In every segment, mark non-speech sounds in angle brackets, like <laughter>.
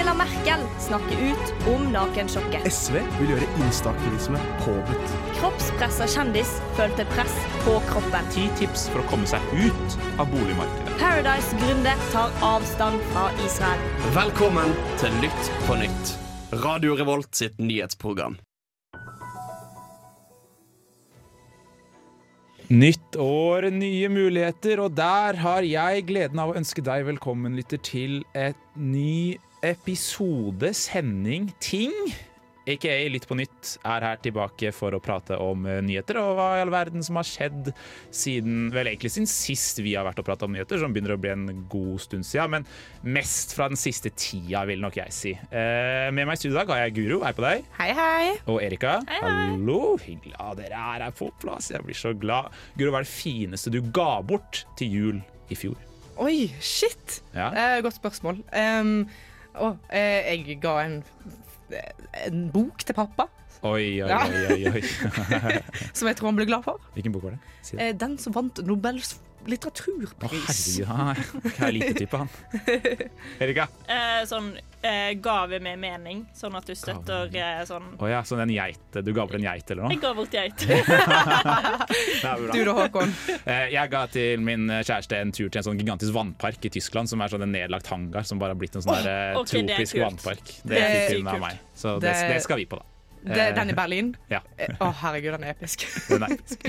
Angela Merkel snakker ut om nakensjokket. SV vil gjøre instaaktivisme påbudt. Kroppspressa kjendis følte press på kroppen. Ti tips for å komme seg ut av boligmarkedet. Paradise-gründer tar avstand fra Israel. Velkommen til Lytt på nytt. Radio Revolt sitt nyhetsprogram. Nytt år, nye muligheter, og der har jeg gleden av å ønske deg velkommen, lytter, til et ny episode, sending, ting. Aka Litt på nytt er her tilbake for å prate om eh, nyheter og hva i all verden som har skjedd siden vel egentlig siden sist vi har vært og prata om nyheter, som begynner å bli en god stund siden. Men mest fra den siste tida, vil nok jeg si. Eh, med meg i studio i dag har jeg Guro. Hei på deg. Hei, hei. Og Erika. Hei, hei. Hallo. Hyggelig at dere er her på plass. Jeg blir så glad. Guro, hva er det fineste du ga bort til jul i fjor? Oi, shit. Ja. Eh, godt spørsmål. Um, å, eh, jeg ga en, en bok til pappa, Oi, oi, Ja. oi. oi, oi. <laughs> som jeg tror han ble glad for. Hvilken bok var det? Si det. Eh, den som vant Nobels Å, herregud. hva er, jeg er lite type, han. <laughs> Erika. Eh, sånn eh, gave med mening, sånn at du støtter eh, sånn Å ja, sånn en geit. Du ga bort en geit eller noe? Jeg ga bort geit. <laughs> <laughs> Du da, Håkon? Eh, Jeg ga til min kjæreste en tur til en sånn gigantisk vannpark i Tyskland, som er sånn en nedlagt hangar som bare har blitt en sånn der, eh, ok, det er tropisk vannpark. Det Det er fikk hun av meg. Så det, Det- det skal vi på, da. Det, den i Berlin? <laughs> Ja. Eh, Å, herregud, den er episk. <laughs> Den er episk.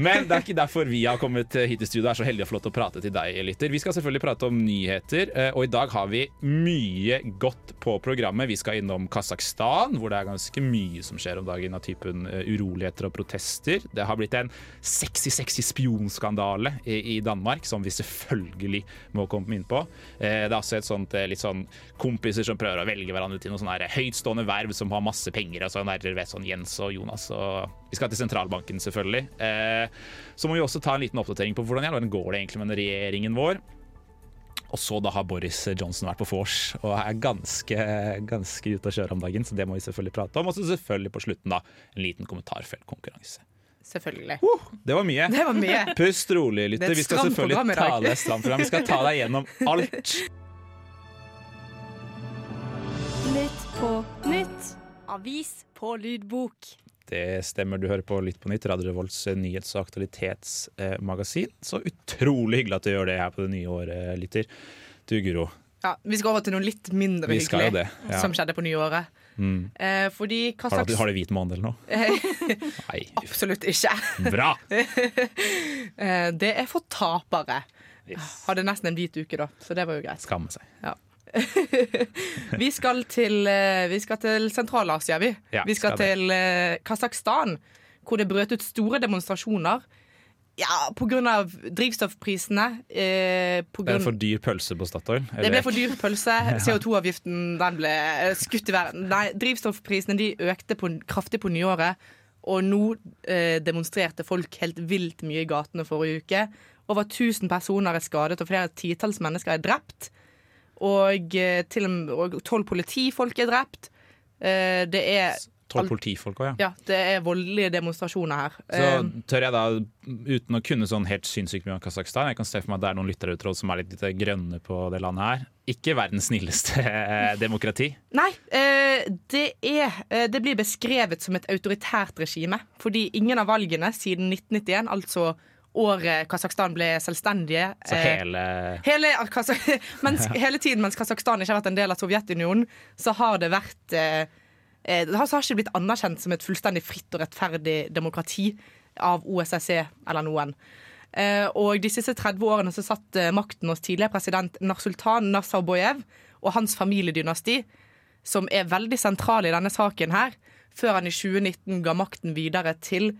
Men det er ikke derfor vi har kommet hit i studio. Det er så heldig å få lov til å prate til deg, lytter. Vi skal selvfølgelig prate om nyheter, eh, og i dag har vi mye godt på programmet. Vi skal innom Kasakhstan, hvor det er ganske mye som skjer om dagen av typen eh, uroligheter og protester. Det har blitt en sexy, sexy spionskandale i, i Danmark, som vi selvfølgelig må komme inn på. Eh, Det er også et sånt eh, litt sånn kompiser som prøver å velge hverandre til noen sånne høytstående verv som har masse penger. og sånn der, ved sånn Jens og Jonas. Og vi skal til sentralbanken, selvfølgelig. Eh, Så må vi også ta en liten oppdatering på hvordan i all verden går det egentlig med den regjeringen vår. Og så da har Boris Johnson vært på vors og er ganske, ganske ute å kjøre om dagen, så det må vi selvfølgelig prate om. Og så selvfølgelig på slutten da en liten kommentarfeltkonkurranse. Selvfølgelig. Det var mye. Det var mye. Pust rolig, er lytter. Vi skal selvfølgelig ta det stramt program. Vi skal ta deg gjennom alt. Nytt på nytt. Avis på lydbok. Det stemmer, du hører på Litt på nytt, Radio Revolts nyhets- og aktualitetsmagasin. Så utrolig hyggelig at du gjør det her på det nye året, lytter. Du, Guro. Ja, vi skal over til noe litt mindre Vi hyggelig det. Ja. som skjedde på nyåret. Mm. Eh, fordi Har, du, har du hvit måned eller noe? Nei, Absolutt ikke. bra! <laughs> Eh, det er for tapere. Yes. Hadde nesten en hvit uke, da, så det var jo greit. Skamme seg. <laughs> Vi skal til, eh, vi skal til Sentral-Asia, vi. Ja, vi skal, skal til eh, Kasakhstan, hvor det brøt ut store demonstrasjoner. Ja, på grunn av drivstoffprisene. Eh, på Det er for dyr pølse på Statoil. Det ble for dyr pølse. <laughs> CO2-avgiften den ble eh, skutt i verden. Nei, drivstoffprisene de økte på, kraftig på nyåret. Og nå eh, demonstrerte folk helt vilt mye i gatene forrige uke. Over 1000 personer er skadet, og flere titalls mennesker er drept. Og eh, og tolv politifolk er drept. Eh, det er Tolv politifolk òg, ja. ja, det er voldelige demonstrasjoner her. Så Eh, tør jeg da, uten å kunne sånn helt sinnssykt mye om Kasakhstan Jeg kan se for meg at det er noen lyttere ute som er litt grønne på det landet her. Ikke verdens snilleste <laughs> demokrati. Nei, eh, det, er, det blir beskrevet som et autoritært regime. Fordi ingen av valgene siden 1991, altså året Kasakhstan ble selvstendige Så eh, hele hele, <laughs> mens, hele tiden mens Kasakhstan ikke har vært en del av Sovjetunionen, så har det vært eh, eh, Det har ikke blitt anerkjent som et fullstendig fritt og rettferdig demokrati av OSSE eller noen. Og de siste 30 årene så satt makten hos tidligere president Narsultan Nasarbojev og hans familiedynasti, som er veldig sentral i denne saken her, før han i 2019 ga makten videre til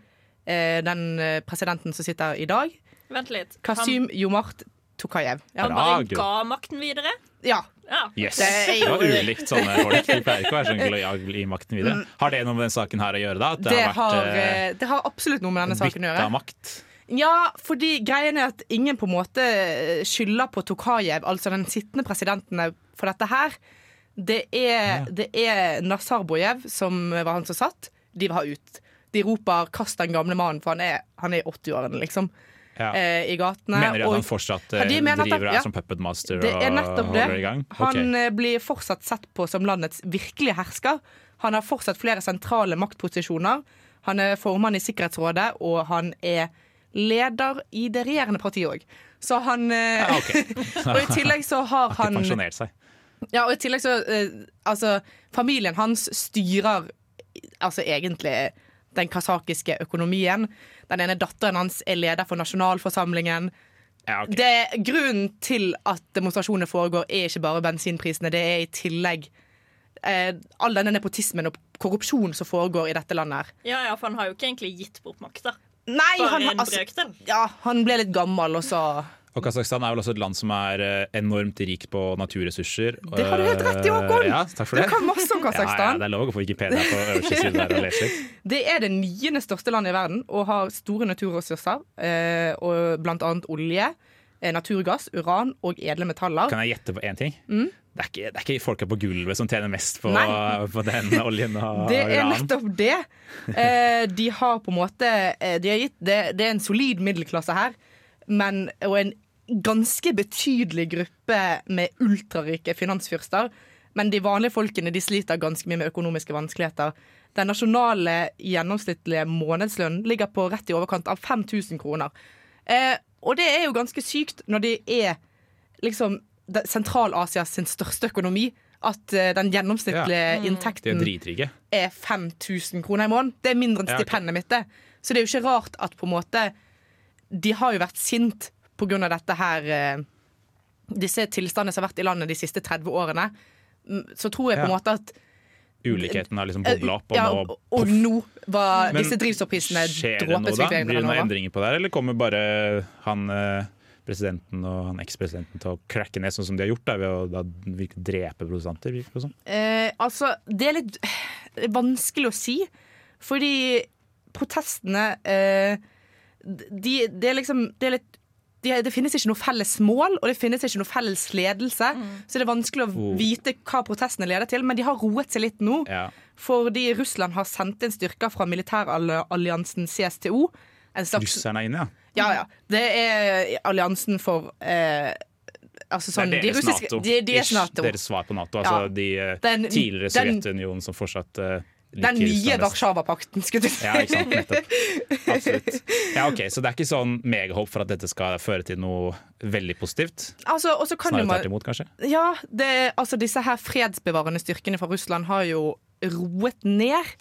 den eh, presidenten som sitter i dag, Vent litt. Kasim Jomart Tokayev. Ja. Han bare ga makten videre? ja. Ja. Yes. Det Det var ulikt sånne folk. De pleier ikke å være sånn lojal i makten videre. Har det noe med den saken her å gjøre, da? At Det har, vært har, eh, det har absolutt noe med denne saken å gjøre. makt? Ja, fordi greien er at ingen på en måte eh, skylder på Tokayev, altså den sittende presidenten, for dette her. Det er, det er Nazarbojev som var han som satt. De vil ha ut. De roper 'kast den gamle mannen', for han er, han er i 80-årene, liksom. Ja. eh, i gatene. Mener de at og- han fortsatt Ja, eh, de at driver her som puppet master Det er og nettopp det. holder i gang? Han eh, blir fortsatt sett på som landets virkelige hersker. Han har fortsatt flere sentrale maktposisjoner. Han er formann i Sikkerhetsrådet, og han er leder i det regjerende partiet òg. Så han eh, Ja, okay. <laughs> <laughs> Og i tillegg så har Har han ikke pensjonert seg. Ja, og i tillegg så eh, Altså, familien hans styrer altså egentlig den kasakiske økonomien. Den ene datteren hans er leder for nasjonalforsamlingen. Ja, okay. Det, grunnen til at demonstrasjonene foregår, er ikke bare bensinprisene. Det er i tillegg eh, all denne nepotismen og korrupsjon som foregår i dette landet. her. Ja, ja, for han har jo ikke egentlig gitt bort makta. Nei, Bare han, en altså, brøkdel. ja, han ble litt gammel, og så Og Kasakhstan er vel også et land som er eh, enormt rikt på naturressurser. Det har du helt rett i, Håkon! Eh, Ja, takk for Du det. kan masse om <laughs> Ja, ja, det er lov å få Wikipedia på øverste side der og lese litt. <laughs> Det er det niende største landet i verden og har store naturressurser, eh, og blant annet olje, naturgass, uran og edle metaller. Kan jeg gjette på én ting? Det, er ikke, det er ikke folka på gulvet som tjener mest på, Mm. <laughs> På den oljen og Det er nettopp det. De har på en måte de gitt, det, det er en solid middelklasse her, men, og en ganske betydelig gruppe med ultrarike finansfyrster. Men de vanlige folkene de sliter ganske mye med økonomiske vanskeligheter. Den nasjonale gjennomsnittlige månedslønnen ligger på rett i overkant av 5000 kroner. Eh, og det er jo ganske sykt når de er liksom det- Sentral-Asias største økonomi. At eh, den gjennomsnittlige De inntekten er er 5000 kroner i måneden. Det er mindre enn Ja, okay. mitt. det. Så det er jo ikke rart at på en måte De har jo vært sint av dette her eh, Disse tilstandene som har vært i landet de siste 30 årene. Så tror jeg på en Ja. måte at Ulikheten har liksom eh, bobla opp, og ja, og, og nå var Men disse drivstoffprisene Skjer det noe da? Blir det noen endringer på det her, eller kommer bare han eh, presidenten og han ekspresidenten til å cracke ned sånn som de har gjort, da, ved å da, drepe protestanter? virker det som? Eh, altså, det er litt det <sighs> er vanskelig å si, fordi protestene eh, de, Det er liksom det, er litt, de, det finnes ikke noe felles mål, og det finnes ikke noe felles ledelse. Så det er vanskelig å Oh. vite hva protestene leder til, men de har roet seg litt nå. Ja. Fordi Russland har sendt inn styrker fra militæralliansen CSTO. En slags, Russerne er inne, ja. ja, ja. Det er alliansen for eh, Altså sånn det er de deres russiske- Nato. De, de er Ish, Nato. Deres svar på Nato. Altså Ja. de eh, Den- tidligere Sovjetunionen som fortsatt uh, Den nye Warszawapakten, skulle du si. Ja, ikke sant. Nettopp. Absolutt. <laughs> Ja, ok, Så det er ikke sånn megahåp for at dette skal føre til noe veldig positivt? Altså, også kan Snarere tvert imot, kanskje? Ja, det, altså disse her fredsbevarende styrkene fra Russland har jo roet ned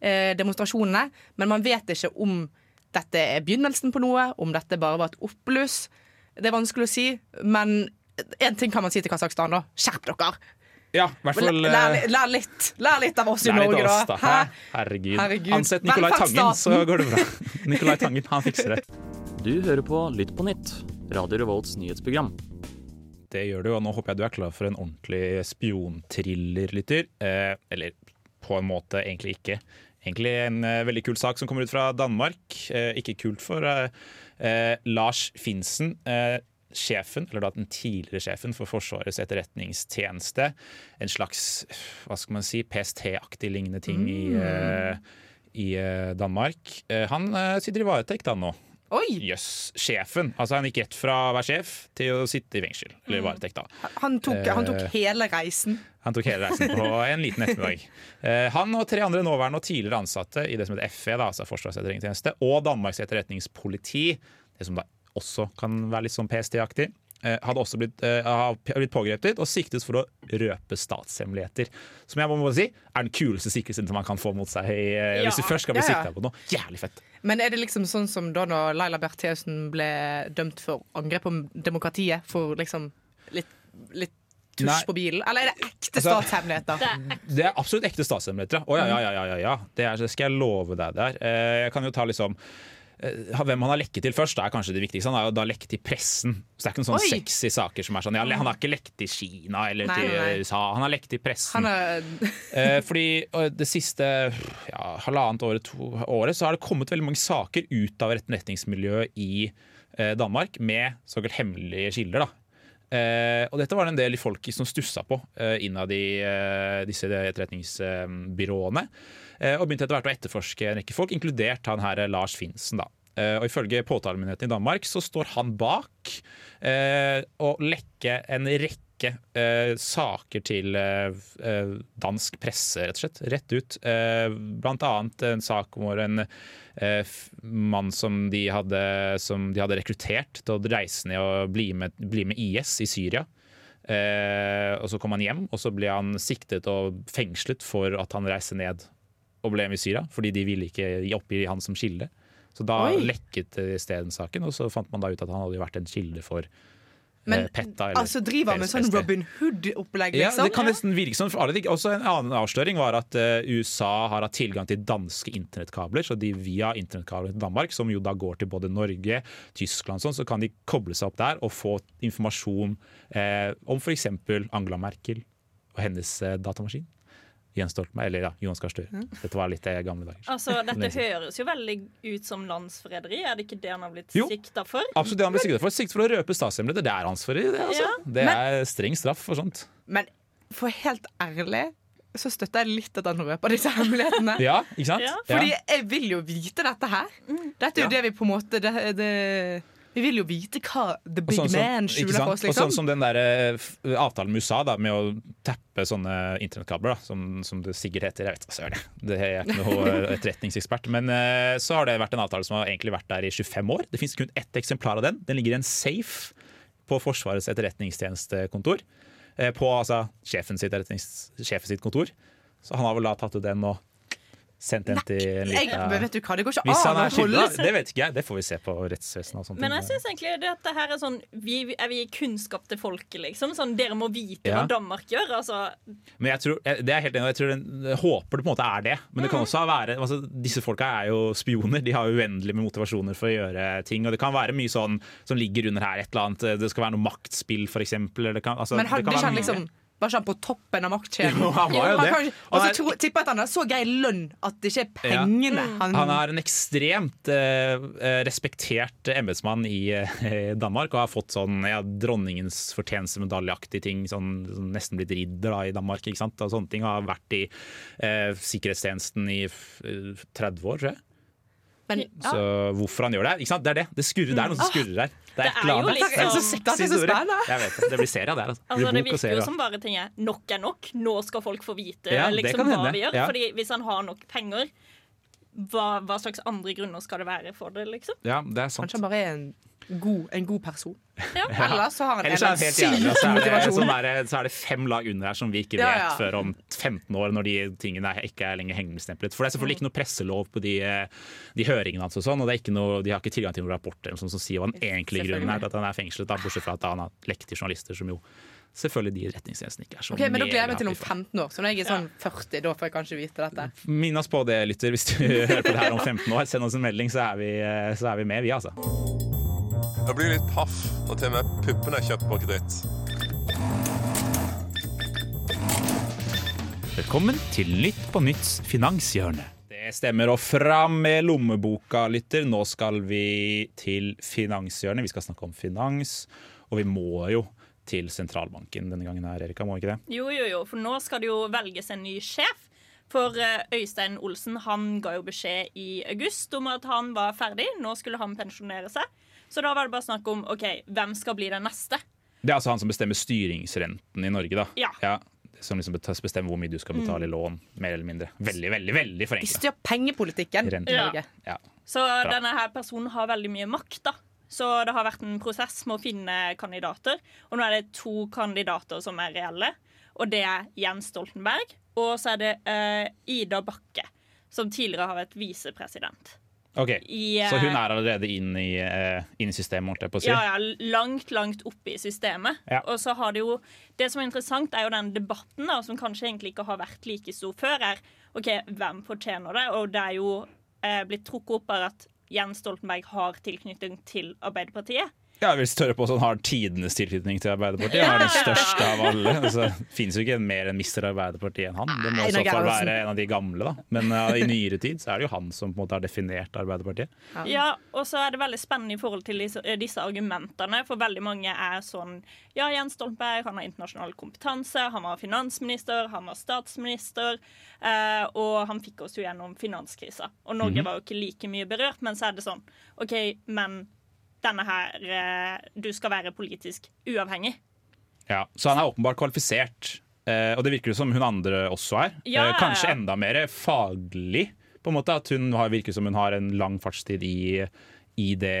eh, demonstrasjonene, men man vet ikke om dette er begynnelsen på noe, om dette bare var et oppbluss. Det er vanskelig å si, men én ting kan man si til Kasakhstan, da. Skjerp dere! Ja, hvert Lær, fall eh, lær, lær, litt, lær litt av oss i Norge, oss, da. da. Hæ? Hæ? Herregud. Herregud. Ansett Nicolai Tangen, så går det bra. <laughs> Nicolai Tangen, han fikser det. Du hører på Lytt på nytt, Radio Revolts nyhetsprogram. Det gjør du, og nå håper jeg du er klar for en ordentlig spionthriller, lytter. Eh, eller på en måte egentlig ikke. Egentlig en eh, veldig kul sak som kommer ut fra Danmark. Eh, ikke kult for eh, eh, Lars Finsen. Eh, Sjefen, eller da den tidligere sjefen for Forsvarets etterretningstjeneste. En slags hva skal man si, PST-aktig lignende ting i, eh, i eh, Danmark. Eh, han sitter i varetekt da nå. Jøss, yes, Sjefen. Altså Han gikk rett fra å være sjef til å sitte i fengsel. Eller i varetekt, da. Han tok, han tok hele reisen. Han tok hele reisen på en liten ettermiddag. <laughs> Han og tre andre nåværende og tidligere ansatte i det som heter FE, da, altså Forsvarets etterretningstjeneste, og Danmarks etterretningspoliti, det som da også kan være litt sånn PST-aktig, eh, hadde også blitt, uh, blitt pågrepet og siktet for å røpe statshemmeligheter. Som jeg må si er den kuleste sikkelsen man kan få mot seg uh, Ja. hvis du først skal bli Ja, ja. sikta på noe. Jævlig fett. Men er det liksom sånn som da når Laila Bertheussen ble dømt for angrep på demokratiet? For liksom litt, litt tusj Nei. på bilen? Eller er det ekte Altså- statshemmeligheter? Det er Det er absolutt ekte statshemmeligheter. Å ja, ja, ja, ja, ja, ja. Det, er, det skal jeg love deg der. Uh, Jeg kan jo ta liksom Hvem han har lekket til først, er kanskje det viktigste. Han har jo da lekket til pressen. Så det er ikke noen sånne Oi. sexy saker som er sånn ja, Han har ikke lekket til Kina eller Nei, til nei. USA. Han har lekket til pressen. Er, <laughs> Eh, fordi eh, det siste ja, halvannet året, to, året så har det kommet veldig mange saker ut av etterretningsmiljøet i eh, Danmark med såkalt hemmelige kilder. da. Uh, og dette var det en del folk som stussa på uh, innad i uh, disse etterretningsbyråene. Eh, og begynte etter hvert å etterforske en rekke folk, inkludert han her eh, Lars Finsen. da. Eh, og ifølge påtalemyndigheten i Danmark så står han bak å lekke en rekke saker til dansk presse, rett og slett. Rett ut. Blant annet en sak hvor en mann som de, hadde, som de hadde rekruttert til å reise ned og bli med, bli med IS i Syria. Og så kom han hjem, og så ble han siktet og fengslet for at han reiste ned og ble med i Syria, fordi de ville ikke oppgi han som kilde. Så da Oi. lekket eh, isteden saken, og så fant man da ut at han hadde vært en kilde for Men Petta, eller altså driver med sånn Robin Hood-opplegg, Ja, liksom? det kan nesten virke sånn. for alle. Også En annen avsløring var at eh, USA har hatt tilgang til danske internettkabler. Så de via internettkabler til Danmark, som jo da går til både Norge, Tyskland og sånn, så kan de koble seg opp der og få informasjon eh, om f.eks. Angela Merkel og hennes eh, datamaskin. Jens Stoltenberg, eller ja, Jonas Gahr Støre. Dette var litt eh, gamle dager. Altså, Dette høres jo veldig ut som landsforræderi. Er det ikke det han har blitt Jo. sikta for? Absolutt det han ble siktet for. Sikt for å røpe statshemmeligheter. Det er ansvaret. Det, altså. Ja. det er streng straff for sånt. Men for helt ærlig så støtter jeg litt at han røper disse hemmelighetene. <laughs> Ja, ikke sant? Ja, Fordi jeg vil jo vite dette her. Dette er jo Ja. det vi på en måte det, det, Vi vil jo vite hva the big sånn man skjuler på for oss, Og liksom. sånn som den der uh, avtalen med USA da, med å tappe sånne internettkabler, som, som det sikkert heter. Jeg vet ikke, søren. Det er ikke noe eh, <laughs> etterretningsekspert. Men uh, så har det vært en avtale som har egentlig vært der i 25 år. Det finnes kun ett eksemplar av den. Den ligger i en safe på Forsvarets etterretningstjenestekontor. Uh, På altså, sjefen sitt, sjefen sitt kontor. Så han har vel da tatt ut den og sendt en til en liten vet du hva, Det går ikke Hvis han å er holde seg Det vet ikke jeg. Det får vi se på rettsvesenet og sånt. Men jeg syns egentlig det at det her er sånn vi, Er vi kunnskap til folket, liksom? Sånn, Dere må vite Ja. hva Danmark gjør. Altså, Men jeg tror, jeg, det er helt enig, jeg, tror den, håper det på en måte er det. Men det kan også være altså, Disse folka er jo spioner. De har uendelig med motivasjoner for å gjøre ting. Og det kan være mye sånn som ligger under her. et eller annet Det skal være noe maktspill, for eksempel. eller Det kan, altså, Men det hadde kan ikke han liksom Var ikke han på toppen av maktkjeden? Jo, han var jo det. Og så er- tipper jeg at han har så grei lønn at det ikke er Ja. pengene han, Han er en ekstremt eh, eh, respektert embetsmann i eh, <laughs> Danmark og har fått sånn ja, dronningens fortjenestemedaljeaktige ting. Sånn, sånn nesten blitt ridder da, i Danmark. ikke sant? Og sånne ting Har vært i eh, sikkerhetstjenesten i eh, 30 år, tror jeg. Men, Så hvorfor han gjør det? Ikke sant? Det er det. Det skurrer. Det er noe som skurrer der. Det Det er jo liksom- Det er så sexy er historie. Jeg vet det. Det blir serie av det. her, Altså. altså, det virker jo som bare ting er nok er nok. Nå skal folk få vite Ja, liksom, hva vi gjør. Ja. Fordi hvis han har nok penger, hva, hva slags andre grunner skal det være for det, liksom? Ja, det er sant. Kanskje han bare er en god, en god person. Ja. <laughs> Eller så har han Ellers en er helt jævlig. Så er det, motivasjon. så er det fem lag under her som vi ikke vet Ja, ja. før om 15 år, når de tingene er- ikke er lenger hemmeligstemplet. For det er selvfølgelig ikke noe presselov på de, eh, de høringene hans, og sånn, og det er ikke noe, de har ikke tilgang til noen rapporter sånn som sier hva den egentlige grunnen er til at han er fengslet, da, bortsett fra at han har lekt til journalister, som jo selvfølgelig de retningstjenestene ikke er så Ok, men Da gleder jeg meg til om mega happy for. 15 år. Så når jeg er sånn 40, da får jeg kanskje vite dette. Minn oss på det, lytter, hvis du <laughs> hører på det her om 15 år. Send oss en melding, så er vi, eh, så er vi med, vi, altså. Jeg blir litt paff når til og med puppene er kjøpt på kreditt. Velkommen til Nytt på Nytts finanshjørne. Det stemmer, og fram med lommeboka, lytter. Nå skal vi til finanshjørnet. Vi skal snakke om finans, og vi må jo til sentralbanken denne gangen her, Erika. Må ikke det? Jo, jo, jo, for nå skal det jo velges en ny sjef. For eh, Øystein Olsen han ga jo beskjed i august om at han var ferdig. Nå skulle han pensjonere seg. Så da var det bare snakk om ok, hvem skal bli den neste. Det er altså han som bestemmer styringsrenten i Norge, da. Ja. som liksom bestemmer hvor mye du skal betale i lån, mer eller mindre. Veldig, veldig veldig De forenkla. styrer pengepolitikken i. Ja. Ja. Så denne her personen har veldig mye makt, da. Så det har vært en prosess med å finne kandidater. Og nå er det to kandidater som er reelle. Og det er Jens Stoltenberg, og så er det uh, Ida Bakke, som tidligere har vært visepresident. Ok, I, eh, Så hun er allerede inn i, uh, inn i systemet, holdt jeg på å si? Ja, ja, langt, langt oppe i systemet. Ja. Og så har det jo Det som er interessant, er jo den debatten, da, som kanskje egentlig ikke har vært like stor før, er OK, hvem fortjener det? Og det er jo eh, blitt trukket opp av at Jens Stoltenberg har tilknytning til Arbeiderpartiet. Ja, jeg vil tørre på at han har tidenes tilknytning til Arbeiderpartiet. Han er den største av alle. Altså, det finnes jo ikke en mer enn mister Arbeiderpartiet enn han. Det må i så fall være en av de gamle, da. Men ja, i nyere tid så er det jo han som på en måte har definert Arbeiderpartiet. Ja, og så er det veldig spennende i forhold til disse, eh, disse argumentene. For veldig mange er sånn Ja, Jens Stoltenberg han har internasjonal kompetanse, han var finansminister, han var statsminister, eh, og han fikk oss jo gjennom finanskrisa. Og Norge var jo ikke like mye berørt, men så er det sånn OK, men denne her eh, Du skal være politisk uavhengig. Ja, så han er åpenbart kvalifisert. Eh, og det virker jo som hun andre også er. Ja, eh, kanskje enda mer faglig. På en måte At hun har, virker som hun har en lang fartstid i, i det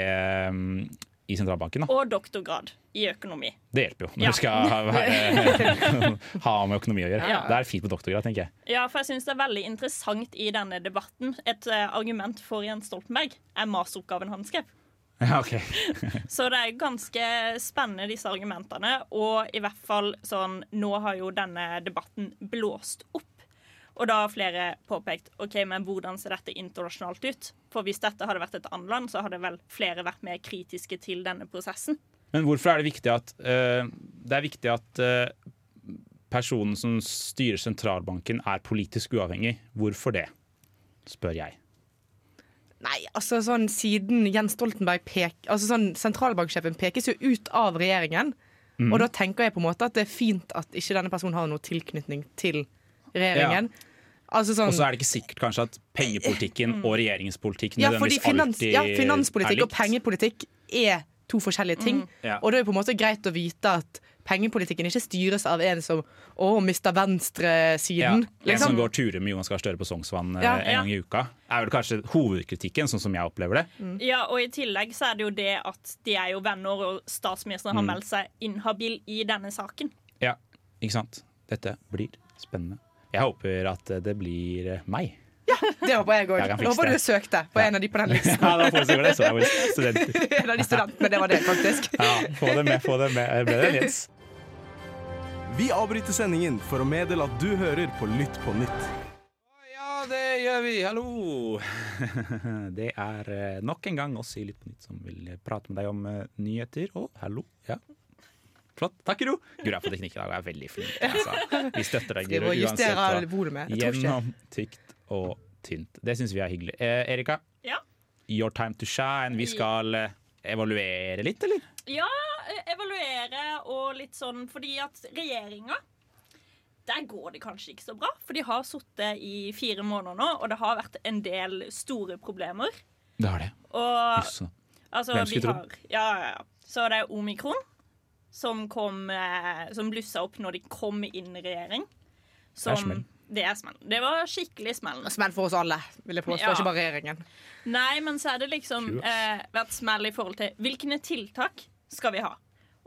um, i sentralbanken. da Og doktorgrad i økonomi. Det hjelper jo når Ja. du skal være, <laughs> ha med økonomi å gjøre. Ja. Det er fint med doktorgrad, tenker jeg. Ja, for jeg synes det er veldig interessant i denne debatten. Et uh, argument for Jens Stoltenberg er masteroppgaven han skrev. <laughs> Ja, okay. <laughs> Så det er ganske spennende, disse argumentene. Og i hvert fall sånn Nå har jo denne debatten blåst opp. Og da har flere påpekt ok, men hvordan ser dette internasjonalt ut. For hvis dette hadde vært et annet land, så hadde vel flere vært mer kritiske til denne prosessen. Men hvorfor er det viktig at uh, Det er viktig at uh, personen som styrer sentralbanken, er politisk uavhengig. Hvorfor det? Spør jeg. Nei, altså sånn siden Jens Stoltenberg pek, altså sånn Sentralbanksjefen pekes jo ut av regjeringen. Mm. Og da tenker jeg på en måte at det er fint at ikke denne personen har noen tilknytning til regjeringen. Altså sånn Og så er det ikke sikkert kanskje at pengepolitikken og regjeringens politikk Ja, fordi finans, ja, finanspolitikk og pengepolitikk er to forskjellige ting. Ja. Og det er det på en måte greit å vite at pengepolitikken ikke styres av en som å, mister Ja, venstresiden. En liksom. som går turer med Jonas Gahr Støre på Sognsvann eh, Ja. en gang i uka, er vel kanskje hovedkritikken, sånn som jeg opplever det. Ja, og i tillegg så er det jo det at de er jo venner, og statsministeren har meldt seg inhabil i denne saken. Ja, ikke sant? Dette blir spennende. Jeg håper at det blir meg. <laughs> Det håper jeg òg. Håper du søkte på en av de på den <laughs> listen. Ja, da får jeg det så jeg studenter. <laughs> en av de studentene, det var det, faktisk. Ja, få det med, få det med. Ble det Jens. Vi avbryter sendingen for å meddele at du hører på Lytt på nytt. Ja, det gjør vi. Hallo! Det er eh, nok en gang oss i Lytt på nytt som vil prate med deg om eh, nyheter. Og hallo. Ja. Flott. Takk, Guro. Guro er på teknikk i dag og er veldig flink. Altså. Vi støtter deg, Guro, uansett justere hva. volumet? Jeg tror ikke. Gjennom tykt og tynt. Det syns vi er hyggelig. Eh, Erika, Ja. your time to shine. Vi skal eh, evaluere litt, eller? Ja, eh, evaluere og litt sånn fordi at regjeringa der går det kanskje ikke så bra, for de har sittet i fire måneder nå, og det har vært en del store problemer. Det har det. Og altså, Hvem skulle tro? Ja, ja, ja. Så det er omikron som kom eh, Som blussa opp når de kom inn i regjering. Som. Det er smell. Det var skikkelig smell. Smell for oss alle, vil jeg påstå. Ja. ikke bare regjeringen. Nei, men så er det liksom eh, vært smell i forhold til hvilke tiltak skal vi ha.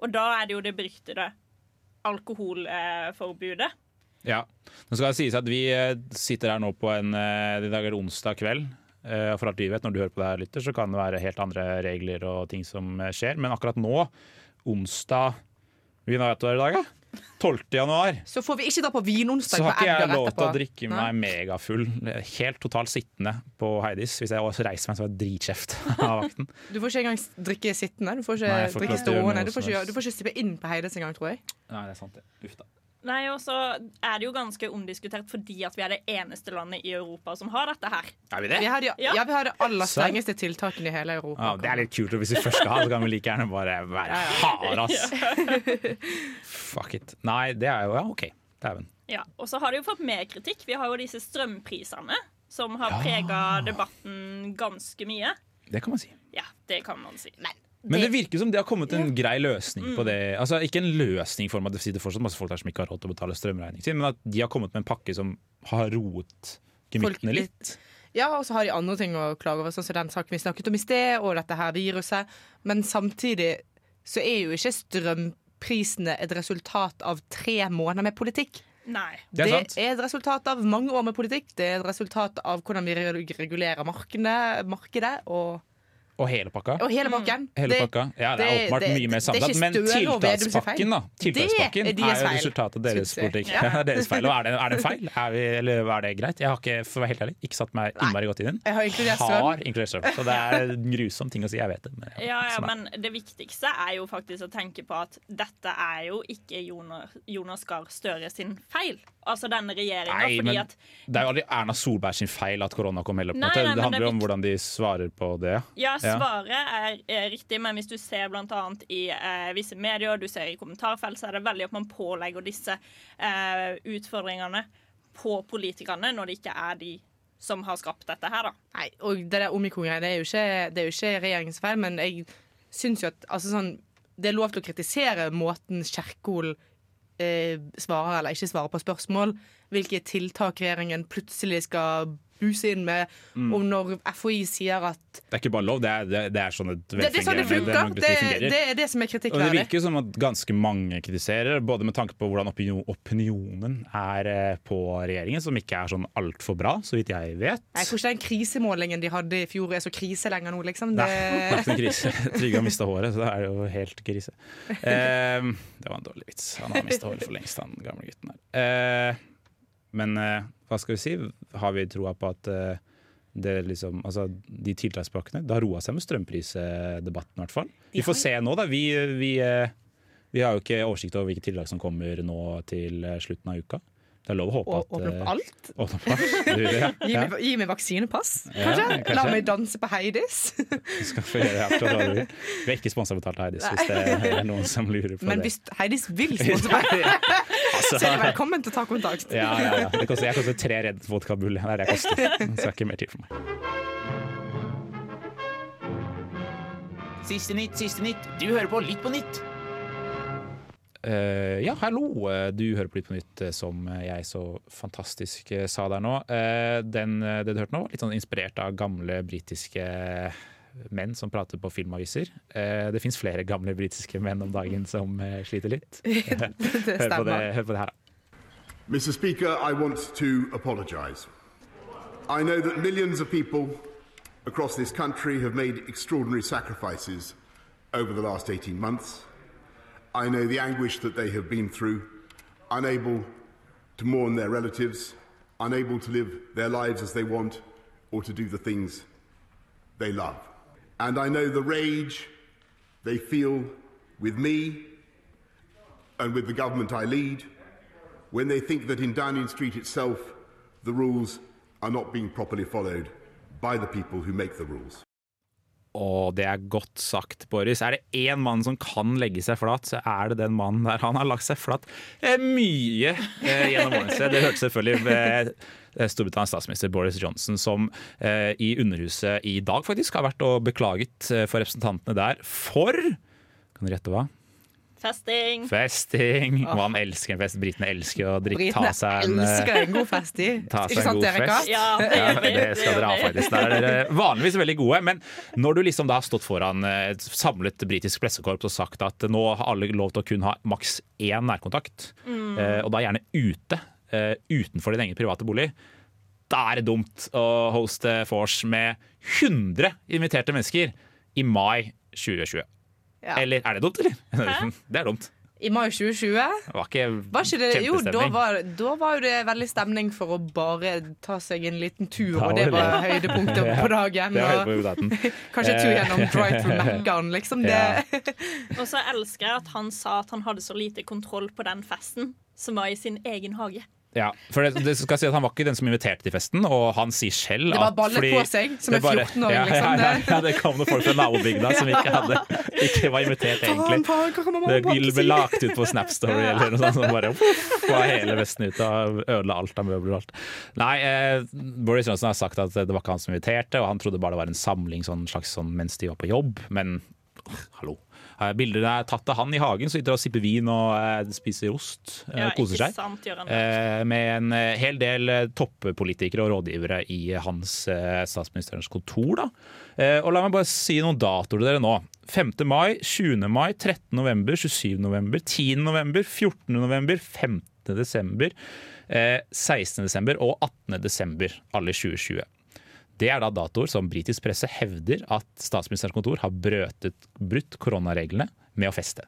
Og da er det jo det beryktede alkoholforbudet. Ja. Nå skal det sies at vi eh, sitter her nå på en eh, I dag er det onsdag kveld. Eh, For alt vi vet, når du hører på det her, lytter, så kan det være helt andre regler og ting som eh, skjer. Men akkurat nå, onsdag Hvilken dag er det i dag, da? 12. januar. Så får vi ikke dra på vinonsdag Så har ikke jeg lov til å drikke Nei. meg megafull, helt totalt sittende på Heidis. Hvis jeg også reiser meg, så er dritkjeft <laughs> av vakten. Du får ikke engang drikke sittende. Du får ikke Nei, får drikke stående. Du får ikke, du får ikke stippe inn på Heidis engang, tror jeg. Nei, det er sant det. Uff da. Nei, og så er det jo ganske omdiskutert fordi at vi er det eneste landet i Europa som har dette her. Er vi det? Vi har Ja. ja, vi har det aller strengeste tiltakene i hele Europa. Ja, det er litt kult. og Hvis vi først skal ha, så kan vi like gjerne bare være harde, ass. Fuck it. Nei, det er jo Ja, OK. Dæven. Ja, Og så har det jo fått mer kritikk. Vi har jo disse strømprisene som har Ja. prega debatten ganske mye. Det kan man si. Ja, det kan man si. Men det virker som det har kommet en grei løsning på det. Altså Ikke en løsning for at det sitter fortsatt masse folk der som ikke har råd til å betale strømregning sin, men at de har kommet med en pakke som har roet gemyttene litt. litt. Ja, og så har de andre ting å klage over, sånn som den saken vi snakket om i sted, og dette her viruset. Men samtidig så er jo ikke strømprisene et resultat av tre måneder med politikk. Nei. Det er sant. et resultat av mange år med politikk. Det er et resultat av hvordan vi regulerer markedet, markedet. Og Og hele pakka. Og hele pakken. Hele Det- pakka. Ja, det er åpenbart det- mye mer er sammensatt. Men tiltakspakken da Tiltakspakken Det er er, jo resultatet av deres politikk. Ja. Ja. er deres feil. Og er det, er det feil? <laughs> Er vi, eller er det greit? Jeg har ikke for å være helt ærlig, ikke satt meg innmari godt inn i den. Jeg har inkludert søvn. Har inkludert strøm. Så det er en grusom ting å si. Jeg vet det. Men, Ja, ja, sånn men det viktigste er jo faktisk å tenke på at dette er jo ikke Jonas, Jonas Gahr Støre sin feil. Altså denne regjeringa. Nei, Fordi men at det er jo aldri Erna Solberg sin feil at korona kom heller. på Nei, nei, Det handler jo om hvordan de svarer på det. Ja, Ja. Svaret er, er riktig, men hvis du ser annet i eh, visse medier, du ser i kommentarfelt, så er det veldig at man pålegger disse eh, utfordringene på politikerne når det ikke er de som har skapt dette her, da. Nei, og det der omikron-greia, det, det er jo ikke regjeringens feil, men jeg syns jo at altså sånn, det er lov til å kritisere måten Kjerkol eh, svarer eller ikke svarer på spørsmål. Hvilke tiltak regjeringen plutselig skal inn med. Mm. Og når FHI sier at Det er ikke bare lov, det er, det, det er sånn et Det, det er sånn det funker. Det, det er det som er Og det virker som at ganske mange kritiserer, både med tanke på hvordan opinion, opinionen er eh, på regjeringen, som ikke er sånn altfor bra, så vidt jeg vet. Jeg tror ikke den krisemålingen de hadde i fjor er så krise lenger nå, liksom. Det, Nei, <laughs> det er ikke en krise. <laughs> Trygve har mista håret, så da er det jo helt krise. <laughs> Eh, det var en dårlig vits. Han har mista håret for lengst, han gamle gutten her. Eh, men eh, hva skal vi si? Har vi troa på at eh, det liksom, altså, de tiltakspakkene Det har roa seg med strømprisdebatten, i hvert fall. Vi får se nå, da. Vi, vi, eh, vi har jo ikke oversikt over hvilke tiltak som kommer nå til slutten av uka. Det er lov å håpe at åpne opp alt? <laughs> Åpne opp alt. Du, ja. Gi Ja. meg, gi meg vaksinepass, Ja, kanskje? La meg danse på Heidis. <laughs> Skal få gjøre akkurat hva vil. Vi er ikke sponsa betalt av Heidis, hvis det er noen som lurer på Men det. hvis Heidis vil <laughs> sponse meg, Altså, så er det velkommen til å ta kontakt. ja, ja, ja. Det koster, jeg koster tre Red Vodka Bull. Det er det jeg koster. <laughs> Det skal ikke mer til for meg. Siste nytt, siste nytt. Du hører på Litt på nytt. Uh, ja, hallo. Eh, Du hører på Litt på nytt, eh, som jeg så fantastisk sa der nå. Uh, den, det du hørte nå, var litt sånn inspirert av gamle britiske menn som prater på filmaviser. Eh, det fins flere gamle britiske menn om dagen som eh, sliter litt. <laughs> <laughs> Hør på det, hør på det her, da. Mr. Speaker, I want to apologise. I know that millions of people across this country have made extraordinary sacrifices over the last 18 months. I know the anguish that they have been through, unable to mourn their relatives, unable to live their lives as they want, or to do the things they love. And I know the rage they feel with me and with the government I lead when they think that in Downing Street itself the rules are not being properly followed by the people who make the rules. Og det er godt sagt, Boris. Er det én mann som kan legge seg flat, så er det den mannen der. Han har lagt seg flat eh, mye eh, gjennom årene. Det hørte selvfølgelig ved eh, Storbritannias statsminister Boris Johnson, som eh, i Underhuset i dag faktisk har vært og beklaget eh, for representantene der for Kan du gjette hva? Festing. Festing. Og han elsker en fest. Britene elsker å drikke, ta seg en eh, elsker en god fest i. Ta seg Ikke en sant, god Erika? fest. Ja, det Ja, det <laughs> skal dere ha, faktisk. Der er dere vanligvis veldig gode. Men når du liksom da har stått foran eh, et samlet britisk pressekorps og sagt at nå har alle lov til å kun ha maks én nærkontakt, mm. og da gjerne ute, eh, utenfor din egen private bolig, da er det dumt å hoste vors med 100 inviterte mennesker i mai 2020. Ja. Eller er det dumt, eller? <laughs> Det er dumt. I mai 2020 var ikke, var ikke det, jo, da var, da var jo det veldig stemning for å bare ta seg en liten tur, og det var høydepunktet <laughs> Ja, på dagen. Og <laughs> kanskje tur Eh, gjennom drive-through Mækkern, liksom. Det, Ja. Og så elsker jeg at han sa at han hadde så lite kontroll på den festen som var i sin egen hage. Ja, for det, det skal si at Han var ikke den som inviterte til festen, og han sier selv Det var ballet på seg, som er 14 år, ja, liksom. Ja, ja, ja, det kom noen folk fra nabobygda som ikke, hadde, ikke var invitert, egentlig. Det ble lagt ut på Snap Story eller noe sånt. Som bare uff, var hele vesten ute og ødela alt av møbler og alt. Nei, eh, Boris Johnson har sagt at det var ikke han som inviterte, og han trodde bare det var en samling sånn, slags sånn mens de var på jobb. Men hallo. Bildene er tatt av han i hagen, så sitter og sipper vin og eh, spiser ost. eh, Ja, koser seg. sant. Eh, med en hel del toppolitikere og rådgivere i hans statsministerens kontor. Da. Eh, og la meg bare si noen datoer til dere nå. 5. mai, 20. mai, 13. november, 27. november, 10. november, 14. november, 15. desember, eh, 16. desember og 18. desember, alle i 2020. Det er da datoer som britisk presse hevder at statsministerens kontor har brøtet, brutt koronareglene med å feste.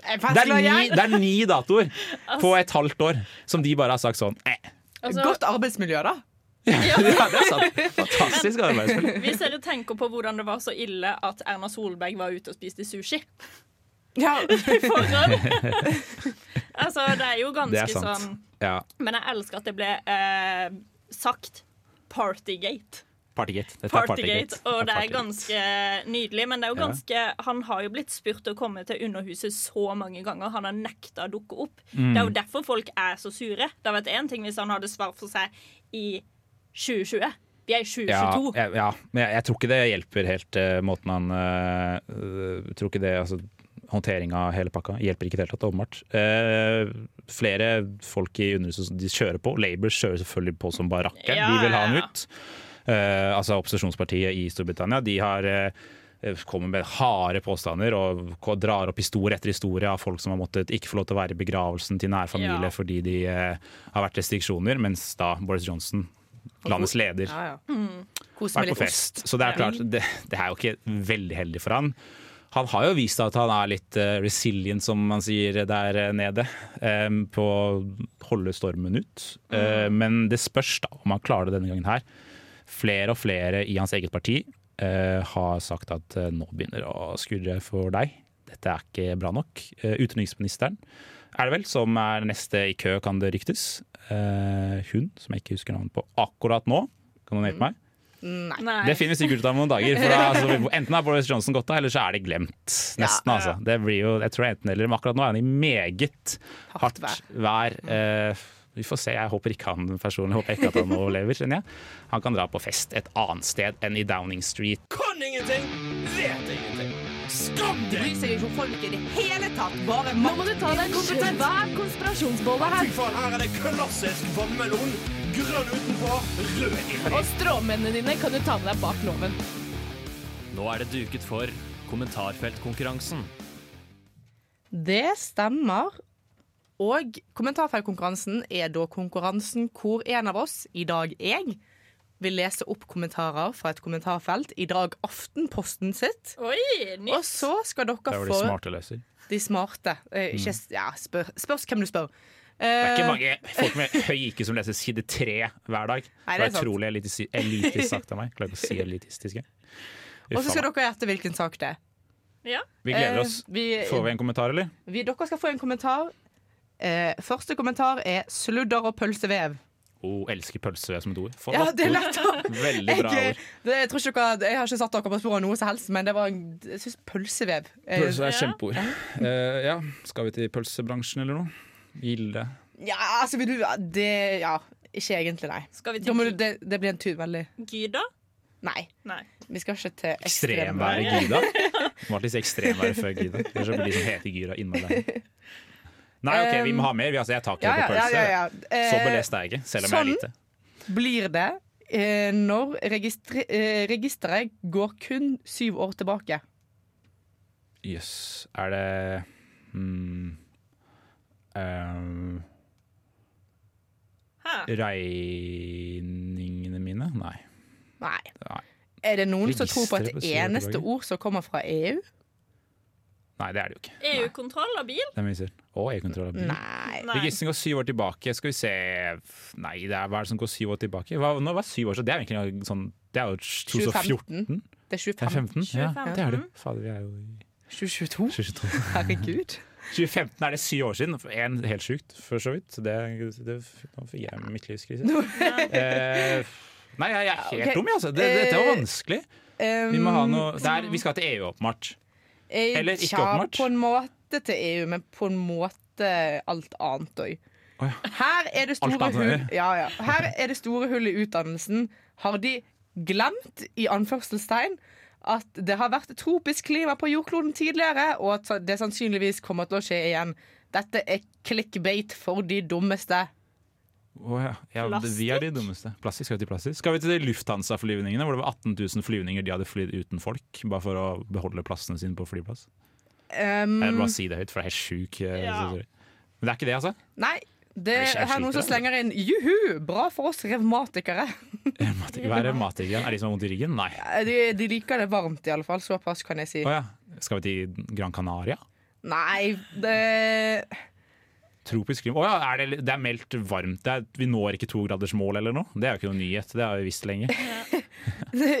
Det er, ni, det er ni datoer <laughs> på et halvt år som de bare har sagt sånn eh. Altså, Godt arbeidsmiljø, da. Ja, <laughs> det er sant. Fantastisk arbeidsmiljø. <laughs> hvis dere tenker på hvordan det var så ille at Erna Solberg var ute og spiste sushi Ja. Altså, det er jo ganske er sånn Ja, Men jeg elsker at det ble eh, sagt Partygate. Partygate. Er Partygate, og det er ganske nydelig. Men det er jo Ja. ganske, han har jo blitt spurt å komme til Underhuset så mange ganger. Han har nekta å dukke opp. Mm. Det er jo derfor folk er så sure. Det hadde vært én ting hvis han hadde svar for seg i 2020. Vi er i 2022. Ja, ja, men jeg, jeg tror ikke det hjelper helt uh, måten han uh, Tror ikke det altså, Håndtering av hele pakka hjelper ikke i det hele tatt, åpenbart. Eh, flere folk i underhuset de kjører på. Labour kjører selvfølgelig på som barakker. Ja, de vil ha den ut. Eh, altså opposisjonspartiet i Storbritannia. De har eh, kommer med harde påstander og drar opp historie etter historie av folk som har måttet ikke få lov til å være i begravelsen til nær familie Ja. fordi de eh, har vært restriksjoner, mens da Boris Johnson, landets leder, Ja, ja. Mm. Vært på fest. Så det er klart, det, det er jo ikke veldig heldig for han. Han har jo vist at han er litt eh, resilient, som man sier der eh, nede, eh, på å holde stormen ut. Eh, men det spørs da om han klarer det denne gangen her. Flere og flere i hans eget parti har sagt at nå begynner det å skurre for deg. Dette er ikke bra nok. Utenriksministeren er det vel, som er neste i kø, kan det ryktes. Hun, som jeg ikke husker navnet på akkurat nå. Kan noen hjelpe meg? Nei. Nei. Det finner vi sikkert ut av noen dager. For da, <laughs> altså, enten har Boris Johnson gått av, eller så er det glemt. Nesten, altså. Det blir jo, jeg tror enten eller, men akkurat nå er han i meget hardt Hardt vær. Uh, vi får se. Jeg håper ikke han personlig håper ikke at han overlever. kjenner jeg. Han kan dra på fest et annet sted enn i Downing Street. Kan ingenting, vet ingenting. Skam deg! Bryr seg ikke om folk i det hele tatt. Bare Nå må du ta deg en svær konspirasjonsbolle Fy her. faen, her er det klassisk vannmelon. Grønn utenpå, rød inni. Og stråmennene dine kan du ta med deg bak loven. Nå er det duket for kommentarfeltkonkurransen. Det stemmer. Og kommentarfeltkonkurransen er da konkurransen hvor en av oss, i dag jeg, vil lese opp kommentarer fra et kommentarfelt. I dag Aftenposten sitt. Oi, nytt. Og så skal dere få Det var de smarte løser. de smarte. Eh, ikke, ja, spør, spørs hvem du spør. Det er ikke Eh, mange folk med høy IQ som leser side tre hver dag. Nei, det er utrolig elitistisk, elitisk sagt av meg. Klarer ikke å si elitistisk. Og så skal dere gjette hvilken sak det er. Ja. Vi gleder Eh, oss. vi- Får vi en kommentar, eller? Vi, dere skal få en kommentar. Eh, første kommentar er 'sludder og pølsevev'. Oh, elsker pølse som et ord. For Ja, det er lett Veldig bra jeg, ord. det, jeg, tror ikke dere, jeg har ikke satt dere på sporet av noe som helst, men det var jeg synes pølsevev Pølse er Ja. kjempeord. Eh, ja, skal vi til pølsebransjen eller noe? Gilde. Ja, altså vil du Det Ja, ikke egentlig, nei. Skal vi Da til må du, det, det blir en tur veldig Gyda? Nei. Nei. Vi skal ikke til Ekstremværet ekstremvær. Gyda. <laughs> Martin sier ekstremværet før Gyda. Ellers så blir de som heter Gyda innmari der. Nei, OK, vi må ha mer. Vi, altså, jeg tar ikke Ja, det på pølse. ja, ja, ja. Så Eh, belest er jeg ikke, selv om jeg er lite. sånn. blir det eh, når eh, registeret går kun syv år tilbake. Jøss. Er det hmm, Hæ? Regningene mine? Nei. Nei. Nei. Er det noen som tror på et på eneste ord som kommer fra EU? Nei, det er det jo ikke. EU-kontroll av bil? Det er mye. Og EU-kontroll av bil. Nei. Registeret går syv år tilbake. Skal vi se Nei, det er, hva er det som går syv år tilbake? Hva, nå var syv år så? Det er jo egentlig sånn Det er jo 2014. Det er Det er 15? 2015. Ja, det er det. Fader, vi er jo i 2022? 2022. Herregud. 2015 er det syv år siden. En helt sjukt, for så vidt. Det, det, nå fikk jeg midtlivskrise. eh, nei, jeg, er helt Ok, dum, jeg, altså. Det, dette var vanskelig. vanskelig. Vi må ha noe der, Vi skal til EU, åpenbart. Eh, Eller ikke tja, åpenbart. På en måte til EU, men på en måte alt annet òg. Her er det store hull ja, ja. Her er det store hull i utdannelsen. Har de glemt, i anførselstegn, at det har vært tropisk klima på jordkloden tidligere, og at det sannsynligvis kommer til å skje igjen? Dette er clickbait for de dummeste. Å ja. ja det- vi er de dummeste. Plastisk skal vi til plastisk. Skal vi til Lufthansa-flyvningene, hvor det var 18 000 flyvninger de hadde flydd uten folk, bare for å beholde plassene sine på flyplass? Um, Jeg vil bare si det høyt, for det er helt sjuk. eh, Ja. Men det er ikke det, altså? nei, Det er her noen som slenger inn juhu, bra for oss <laughs> revmatikere. Hva er revmatikere? Er de som har vondt i ryggen? Nei. De, de liker det varmt, i alle fall. Såpass kan jeg si. Oh, ja. Skal vi til Gran Canaria? Nei, det Tropisk klima. Å ja, er det, det er meldt varmt. Det er, vi når ikke togradersmålet eller noe. Det er jo ikke noe nyhet. Det har vi visst lenge. <laughs>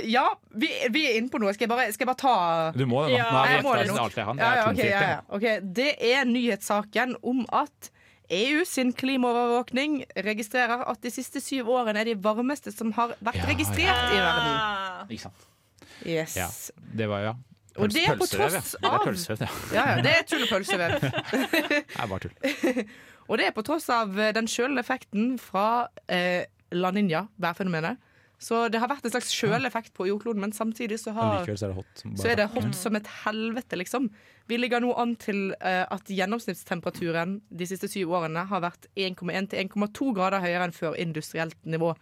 Ja, vi, vi er inne på noe. Skal jeg bare, skal jeg bare ta Du må det nå. Nå er Jeg det etter alt jeg har. Ja, ja, okay. ja, ja. Ok, Det er nyhetssaken om at EU sin klimaovervåkning registrerer at de siste syv årene er de varmeste som har vært Ja, registrert i verden. Ikke sant. Yes. Ja, det var ja. Og det er på tross ja. Det er av- pølsevev, ja. Ja, ja, det er tull og pølsevev. <laughs> Det er bare tull. Og det er på tross av den kjølende effekten fra eh, La Ninja, værfenomenet. Så det har vært en slags kjøleffekt på jordkloden, men samtidig så, har, men så er det hot. Så er det hot som et helvete, liksom. Vi ligger nå an til uh, at gjennomsnittstemperaturen de siste syv årene har vært 1,1 til 1,2 grader høyere enn før industrielt nivå.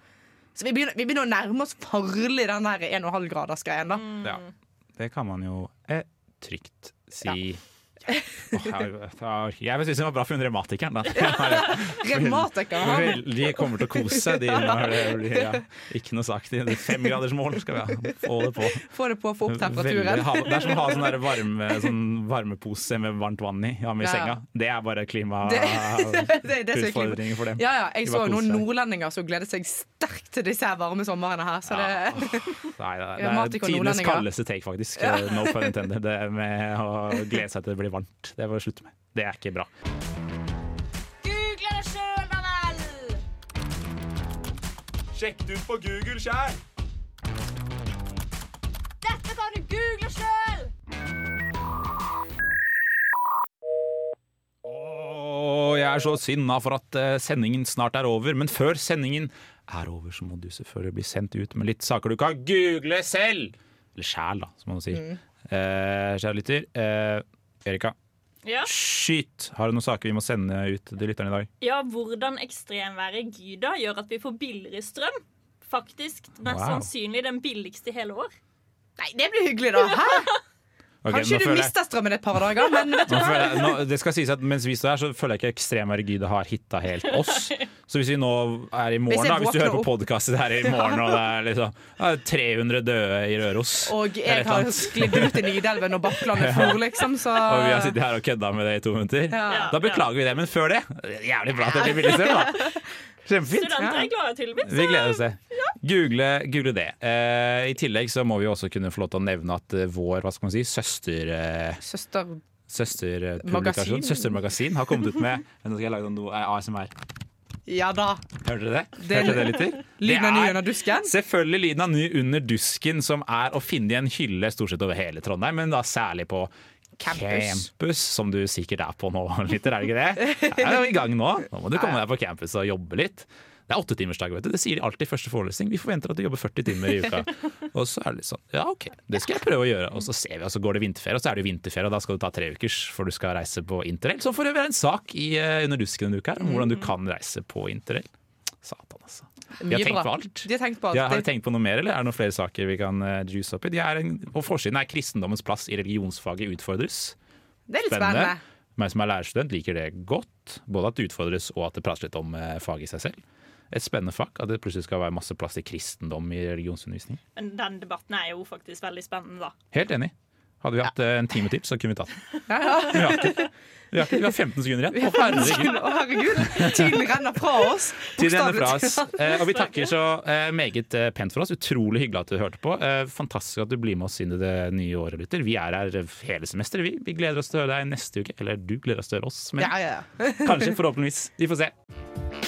Så vi begynner, vi begynner å nærme oss farlig den der 1,5-gradersgreien, da. Ja, det kan man jo eh, trygt si. Åh, jeg, jeg, jeg synes det var bra for hun revmatikeren. da. <laughs> Revmatiker, De kommer til å kose seg. De blir ja, ikke noe sagt. Er Femgradersmål skal vi ha. Få det på. Få det på, få opp temperaturen. Veldig Det er som å ha sånn varme, sånn varmepose med varmt vann i ja, med Ja, senga. Det er bare <laughs> er er klimautfordringer for dem. Ja, ja, jeg så noen nordlendinger som gledet seg sterkt til disse varme somrene her. Så det, Nei, det, det er tidenes kaldeste take, faktisk. Ja. No pun intended. Det med å glede seg til det blir varmt. Det må vi slutte med. Det er ikke bra. Google det sjøl, da vel! Sjekk det ut på Google sjæl! Dette kan du google sjøl! Jeg er så sinna for at eh, sendingen snart er over. Men før sendingen er over, så må du selvfølgelig bli sendt ut med litt saker du kan google selv! Eller sjæl, da, som man sier. Mm. Eh, kjære lytter. Eh, Erika, Ja. skyt! Har du noen saker vi må sende ut til lytterne i dag? ja, hvordan ekstremværet Gyda gjør at vi får billigere strøm. Faktisk mest Wow. sannsynlig den billigste i hele år. Nei, det blir hyggelig, da. Hæ? <laughs> Ok, Kanskje du mister strømmen et par dager, men vet du hva? jeg, nå, det skal sies at Mens vi står her, så føler jeg ikke ekstremværet rigide har hitta helt oss. Så hvis vi nå er i morgen, hvis, da, hvis du hører på podkastet her i morgen, og det er liksom 300 døde i Røros Og jeg har sklidd ut i Nidelven og Bakklandet <laughs> for, liksom, så Og vi har sittet her og kødda med det i to minutter. Ja. Da beklager vi det, men før det Jævlig bra at det blir billigstrøm, da. Kjempefint. Studenter er glade, tydeligvis. Vi gleder oss det. Google, google det. Eh, I tillegg så må vi også kunne få lov til å nevne at eh, vår hva skal man si, søster... Eh, Søster Søsterpublikasjon, Magasin. søstermagasin, har kommet ut med <laughs> Nå skal jeg lage noe eh, ASMR. Ja da. Hørte dere det? Det- Hørte dere det, lytter? <laughs> Lyden av ny er under dusken. Selvfølgelig lyden av ny under dusken, som er å finne i en hylle stort sett over hele Trondheim, men da særlig på Campus. campus, som du sikkert er på nå, <laughs> lytter, er det ikke det? Jeg er jo i gang nå. Nå må du komme deg på campus og jobbe litt. Det er åttetimersdag, vet du. Det sier de alltid i første forelesning. Vi forventer at du jobber 40 timer i <laughs> uka. Og så er det litt sånn, ja ok, det skal jeg prøve å gjøre. Og så ser vi, og så går det vinterferie, og så er det jo vinterferie, og da skal du ta tre ukers for du skal reise på interrail. Som for øvrig er en sak i eh, Under dusken denne uka her, om hvordan du kan reise på interrail. Satan, altså. De har tenkt på alt. De har tenkt på alt. De har har du tenkt på noe mer, eller er det noen flere saker vi kan uh, juice opp i? De en, på forsiden er kristendommens plass i religionsfaget utfordres. Det er litt spennende. Meg som er lærerstudent liker det godt. Både at det utfordres og at det prates litt om eh, faget i seg selv. Et spennende fag. At det plutselig skal være masse plass til kristendom i religionsundervisning. Men den debatten er jo faktisk veldig spennende, da. Helt enig. Hadde vi hatt ja. en time til, så kunne vi tatt den. Ja, ja. Vi har ikke. Vi har, ikke. Vi har 15 sekunder igjen. Å, herregud. Å, herregud. Tiden renner fra oss. Tiden renner fra oss. Eh, og vi takker så eh, meget eh, pent for oss. Utrolig hyggelig at du hørte på. Eh, fantastisk at du blir med oss inn i det nye året, lytter. Vi er her hele semesteret, vi. Vi gleder oss til å høre deg neste uke. Eller du gleder oss til å høre oss. Men Ja, ja, ja. kanskje, forhåpentligvis. Vi får se.